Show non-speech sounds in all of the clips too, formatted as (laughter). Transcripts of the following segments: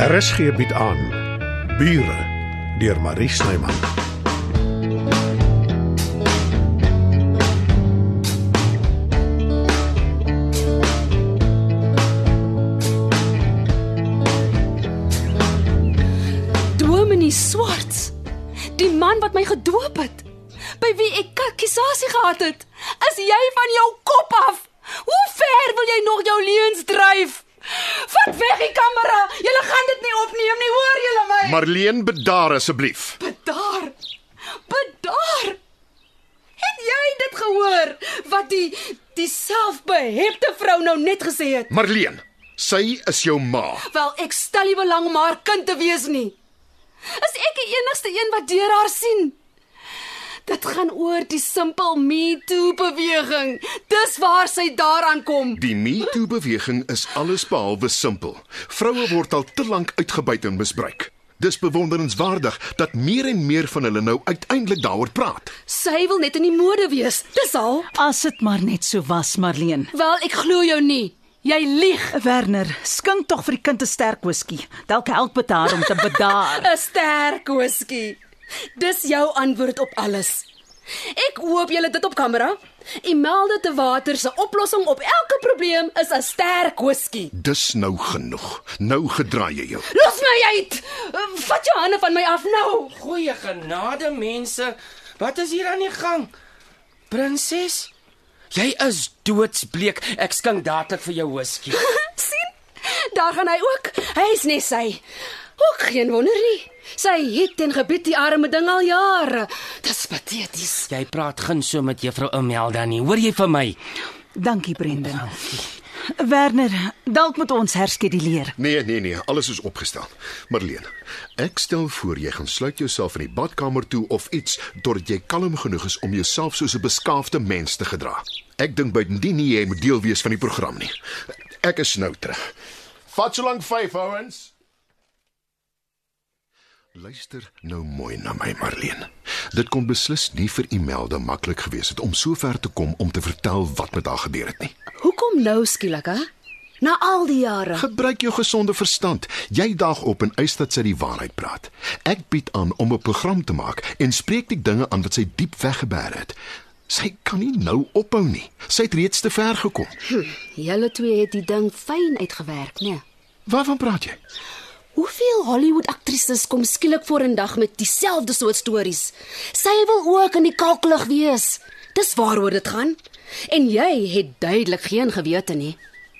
RSG bied aan Bure deur Marie Snyman. Dominee Swarts. Die man wat my gedoop het. By wie ek akkusasie gehad het. Is jy van jou kop af? Hoe ver wil jy nog jou leuns dryf? Vat weg die kamera. Julle gaan dit nie opneem nie, hoor julle my? Marleen, bedaar asseblief. bedaar. Bedaar. Het jy dit gehoor wat die die selfbehepte vrou nou net gesê het? Marleen, sy is jou ma. Wel, ek stel nie belang om haar kind te wees nie. Is ek die enigste een wat deur haar sien? Dit gaan oor die simpel Me Too beweging. Dis waar sy daaraan kom. Die MeToo beweging is alles behalwe simpel. Vroue word al te lank uitgebuit en misbruik. Dis bewonderenswaardig dat meer en meer van hulle nou uiteindelik daaroor praat. Sy wil net in die mode wees. Dis al. As dit maar net so was, Marleen. Wel, ek glo jou nie. Jy lieg. Werner, skink tog vir die kind 'n sterk whisky. Dalk help dit haar om te bedaar. (laughs) 'n Sterk whisky. Dis jou antwoord op alles. Ek hoop julle het dit op kamera. Imelda te water se oplossing op elke probleem is 'n sterk whisky. Dis nou genoeg. Nou gedraai jy jou. Los my uit. Vat jou hande van my af nou. Goeie genade mense. Wat is hier aan die gang? Prinses? Jy is doodsbleek. Ek skink dadelik vir jou whisky. (laughs) sien? Daar gaan hy ook. Hy is net sy. Ook geen wonder nie. Sy het en gebied die arme ding al jare. Dis pateties. Jy praat geen so met juffrou Imelda nie. Hoor jy vir my? Dankie, Brendan. Werner, dalk moet ons herskeduleer. Nee, nee, nee, alles is opgestel. Marleen, ek stel voor jy gaan sluit jouself in die badkamer toe of iets totdat jy kalm genoeg is om jouself soos 'n beskaafde mens te gedra. Ek dink buitendien nie jy moet deel wees van die program nie. Ek is nou terug. Vat so lank 5 ouens. Luister nou mooi na my Marleen. Dit kon beslis nie vir Imelda maklik gewees het om so ver te kom om te vertel wat met haar gebeur het nie. Hoekom nou skielik, hè? Na al die jare. Gebruik jou gesonde verstand. Jy daag op en eis dat sy die waarheid praat. Ek bied aan om 'n program te maak en spreek die dinge aan wat sy diep weggeberg het. Sy kan nie nou ophou nie. Sy het reeds te ver gekom. Julle twee het die ding fyn uitgewerk, né? Waarvan praat jy? Hoeveel Hollywood aktrises kom skielik vorendag met dieselfde soort stories? Sy wil ook in die kalklig wees. Dis waaroor dit gaan. En jy het duidelik geen gewete nie.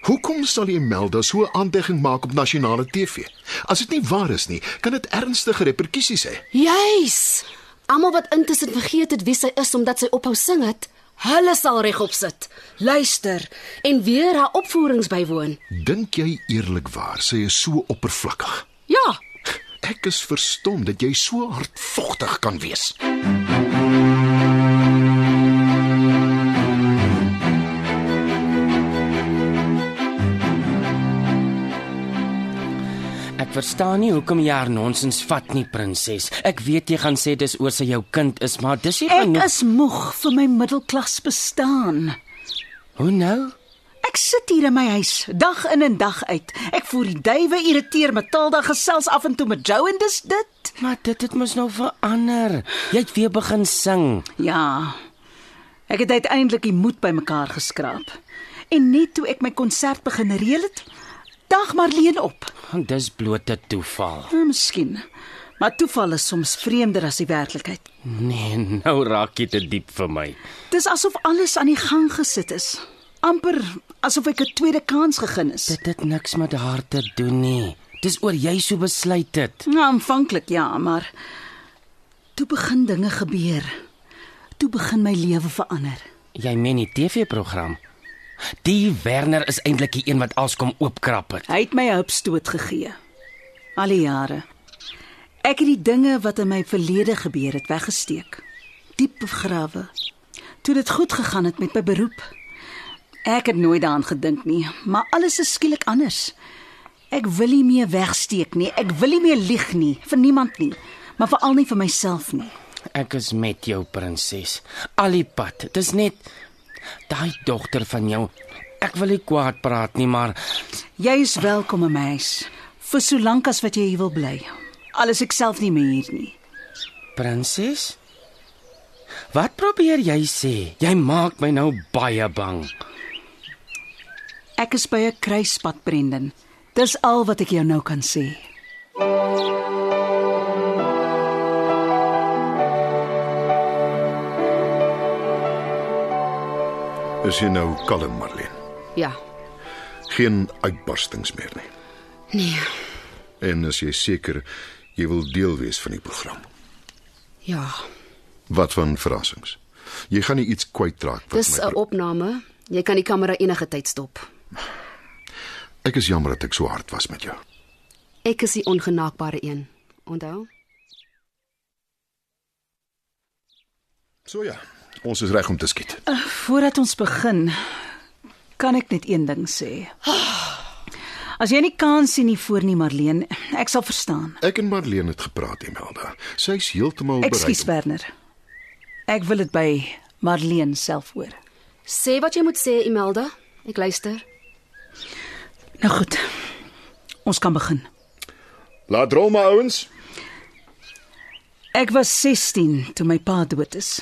Hoekom sal jy Melda so aantekening maak op nasionale TV? As dit nie waar is nie, kan dit ernstige reperkusies hê. Juis. Almal wat intussen vergeet het wie sy is omdat sy ophou sing het, hulle sal regop sit, luister en weer haar opvoerings bywoon. Dink jy eerlikwaar sy is so oppervlakkig? Ja, Ek is verstom dat jy so hardvogtig kan wees. Ek verstaan nie hoekom jy haar nonsens vat nie, prinses. Ek weet jy gaan sê dis oor sy jou kind is, maar dis nie Ek genoeg. is moeg vir my middelklas bestaan. Hoe nou? Ek sit hier in my huis, dag in en dag uit. Ek voer die duwe, irriteer Matilda, gesels af en toe met Joe en dis dit. Maar dit het mos nou verander. Jy het weer begin sing. Ja. Ek het uiteindelik die moed bymekaar geskraap. En net toe ek my konsert begin reël het, dag Marleen op. Want dis blote toeval. Nou, miskien. Maar toeval is soms vreemder as die werklikheid. Nee, nou raak jy te diep vir my. Dis asof alles aan die gang gesit is. Amper asof ek 'n tweede kans gegee is. Dit het niks met haar te doen nie. Dis oor jy so besluit het. Nou aanvanklik ja, maar toe begin dinge gebeur. Toe begin my lewe verander. Jy meen die TV-program. Die Werner is eintlik die een wat alles kom oopkrap het. Hy het my 'n hupstoot gegee. Al die jare. Ek het die dinge wat in my verlede gebeur het weggesteek. Diep begrawe. Toe dit goed gegaan het met my beroep. Ek het nooit daaraan gedink nie, maar alles is skielik anders. Ek wil nie meer wegsteek nie. Ek wil nie meer lieg nie vir niemand nie, maar veral nie vir myself nie. Ek is met jou, prinses. Al die pad. Dis net daai dogter van jou. Ek wil nie kwaad praat nie, maar Jy is welkom in my huis. vir so lank as wat jy wil bly. Alles ek self nie meer hier nie. Prinses? Wat probeer jy sê? Jy maak my nou baie bang. Ek is by 'n kruispunt, Brendan. Dis al wat ek jou nou kan sê. Is jy nou kalm, Marlene? Ja. Geen uitbarstings meer nie. Nee. En as jy seker jy wil deel wees van die program. Ja. Wat van verrassings? Jy gaan nie iets kwytraak wat Dis 'n pro- opname. Jy kan die kamera enige tyd stop. Ek is jammer dat ek so hard was met jou. Ek is die ongenaakbare een. Onthou? So ja, ons is reg om te skiet. Voordat ons begin, kan ek net een ding sê. As jy nie kans sien nie voor nie, Marlene, ek sal verstaan. Ek en Marlene het gepraat, Imelda. Sy's heeltemal Ekskuus, bereid. Werner. Ek wil dit by Marlene self hoor. Sê wat jy moet sê, Imelda. Ek luister. Nou goed. Ons kan begin. Laat rol maar ouens. Ek was 16 toe my pa dood is.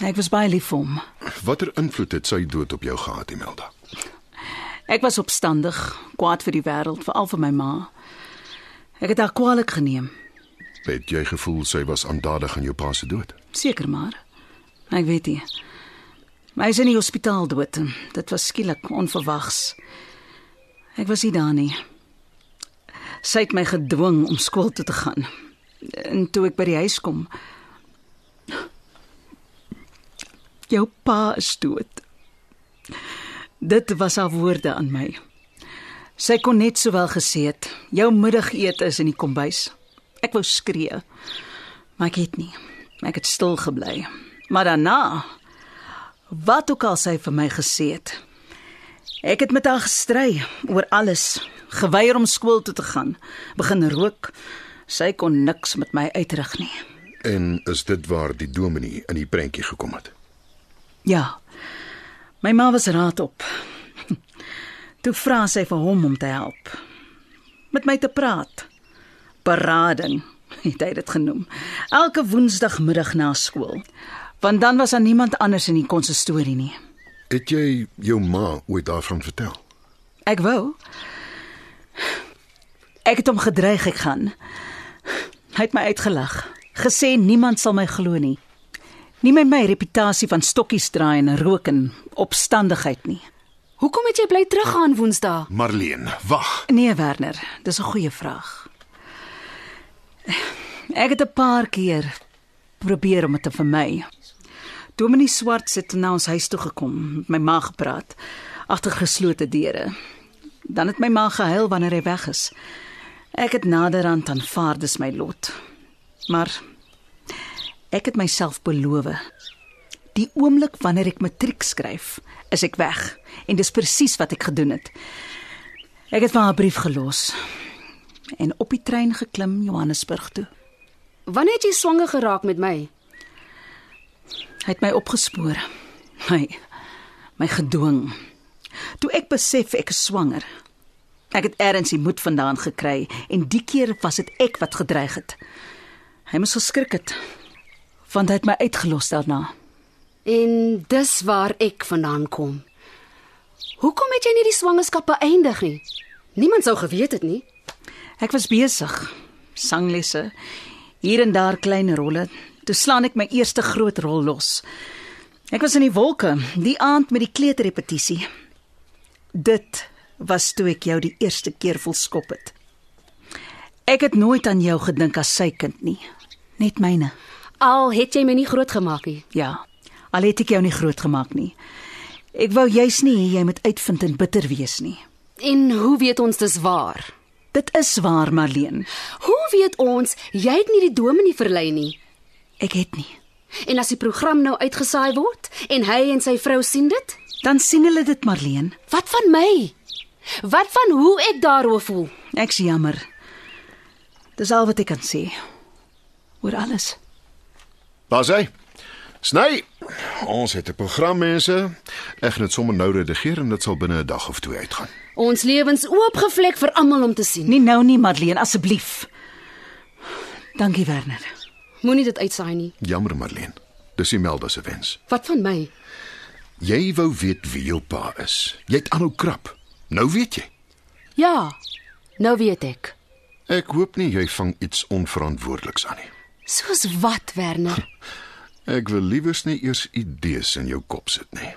Ek was baie lief vir hom. Watter invloed het sy dood op jou gehad, Imelda? Ek was opstandig, kwaad vir die wêreld, veral vir my ma. Ek het haar kwaadlik geneem, Het jy gevoel sy was aandadig aan jou pa se dood? seker maar. Ek weet nie. Maar hy is in die hospitaal dood. Dit was skielik, onverwags. Ek was nie daar nie. Sy het my gedwing om skool toe te gaan. En toe ek by die huis kom, jou pa is dood. Dit was haar woorde aan my. Sy kon net sowel gesê het, jou middagete is in die kombuis. Ek wou skree, maar ek het nie. Ek het stil gebly. Maar daarna, wat ook al sy vir my gesê het, ek het met haar gestry oor alles, geweier om skool toe te gaan, begin rook. Sy kon niks met my uitrig nie. En is dit waar die dominee in die prentjie gekom het? Ja. My ma was raad op. (laughs) Toe vra sy vir hom om te help. Met my te praat. Berading, (laughs) het hy dit genoem. Elke woensdagmiddag na skool. Want dan was daar niemand anders in die konsistorie nie. Het jy jou ma ooit daarvan vertel? Ek wou. Ek het hom gedreig ek gaan. Hy het my uitgelag. Gesê niemand sal my glo nie. Nie met my reputasie van stokkies draai en rook en opstandigheid nie. Hoekom het jy bly teruggaan Woensdae? Marlene, wag. Nee, Werner, dis 'n goeie vraag. Ek het 'n paar keer probeer om dit te vermy. Dominee Swart het na ons huis toe gekom, met my ma gepraat agter geslote deure. Dan het my ma gehuil wanneer hy weg is. Ek het naderhand aanvaar dis my lot. Maar ek het myself beloof. Die oomblik wanneer ek matriek skryf, is ek weg en dis presies wat ek gedoen het. Ek het vir haar 'n brief gelos en op die trein geklim Johannesburg toe. Wanneer het jy swanger geraak met my? Hy het my opgespoor. My my gedwing. Toe ek besef ek is swanger. Ek het ergens die moed vandaan gekry en die keer was dit ek wat gedreig het. Hy moes geskrik het want hy het my uitgelos daarna. En dis waar ek vandaan kom. Hoekom het jy nie die swangerskap beëindig nie? Niemand sou geweet het nie. Ek was besig. Sanglesse, hier en daar klein rolle. Toe slaan ek my eerste groot rol los. Ek was in die wolke, die aand met die kleuterrepetisie. Dit was toe ek jou die eerste keer voel skop het. Ek het nooit aan jou gedink as sy kind nie, net myne. Al het jy my nie grootgemaak nie. Ja, al het ek jou nie groot gemaak nie. Ek wou juis nie jy moet uitvind en bitter wees nie. En hoe weet ons dis waar? Dit is waar, Marleen. Hoe weet ons jy het nie die dominee verlei nie? Ek het nie. En as die program nou uitgesaai word en hy en sy vrou sien dit, Dan sien hulle dit, Marleen. wat van my? Wat van hoe ek daaroor voel? Ek's jammer. Dis al wat ek kan sê. Oor alles. Daar's hy. Sny, Ons het 'n program mense. Ek gaan dit sommer nou redigeer en dit sal binne 'n dag of twee uitgaan. Ons lewens oopgevlek vir almal om te sien. Nie nou nie, Madeleine, asseblief. Dankie, Werner. Moenie dit uitsaai nie. Jammer Marlene. Dis Imelda se wens. Wat van my? Jy wou weet wie jou pa is. Jy het aanhou krap. Nou weet jy. Ja. Nou weet ek. Ek hoop nie jy vang iets onverantwoordeliks aan nie. Soos wat, Werner? (laughs) Ek wil liewers nie eers idees in jou kop sit nie.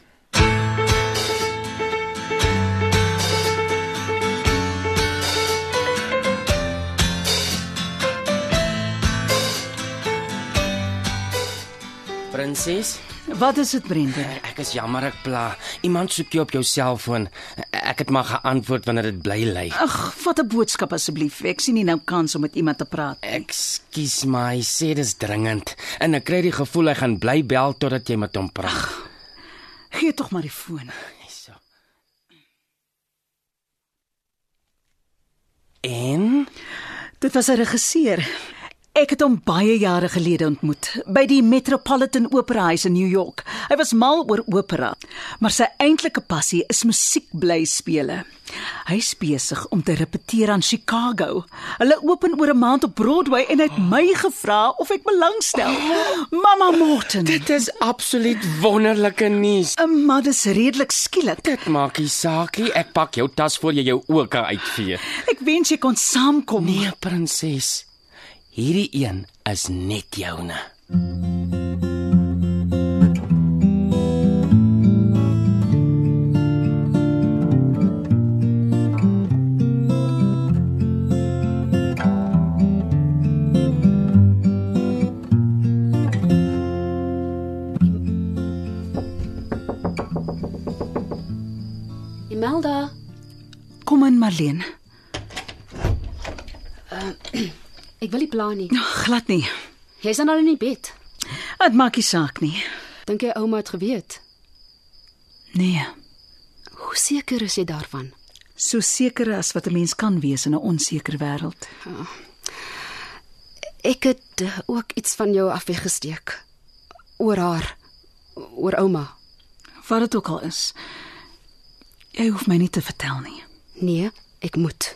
Prinses, Wat is dit, Brendan? ek is jammer ek pla. Iemand soek jou op jou selfoon. Ek het maar geantwoord wanneer dit bly lê. Ag, vat 'n boodskap asseblief. Ek sien nie nou kans om met iemand te praat. Ekskuus my, sê dis dringend. En ek kry die gevoel hy gaan bly bel totdat jy met hom praat. Gee tog maar die foon. So. En Dit was 'n regisseur. Ek het hom baie jare gelede ontmoet by die Metropolitan Opera House in New York. Hy was mal oor opera, maar sy eintlike passie is musiekblyspele. Hy's besig om te repeteer aan Chicago. Hulle open oor 'n maand op Broadway en hy het my gevra of ek belangstel. Mamma Morton. dit is absoluut wonderlike nuus. Maar dis redelik skielik. Dit maak nie saak nie. Ek pak jou tas voor jy jou oë kan uitvee. Ek wens jy kon saamkom. Nee, prinses. Hierdie een is net joune. Imelda, Kom in, Marlene. ek wil nie pla nie. Glad nie. Jy's dan al in die bed. Dit maak nie saak nie. Dink jy ouma het geweet? Nee. Hoe seker is jy daarvan? So seker as wat 'n mens kan wees in 'n onseker wêreld. Ek het uh, ook iets van jou af weggesteek. Oor haar. Oor ouma. Wat dit ook al is. Jy hoef my nie te vertel nie. Nee, ek moet.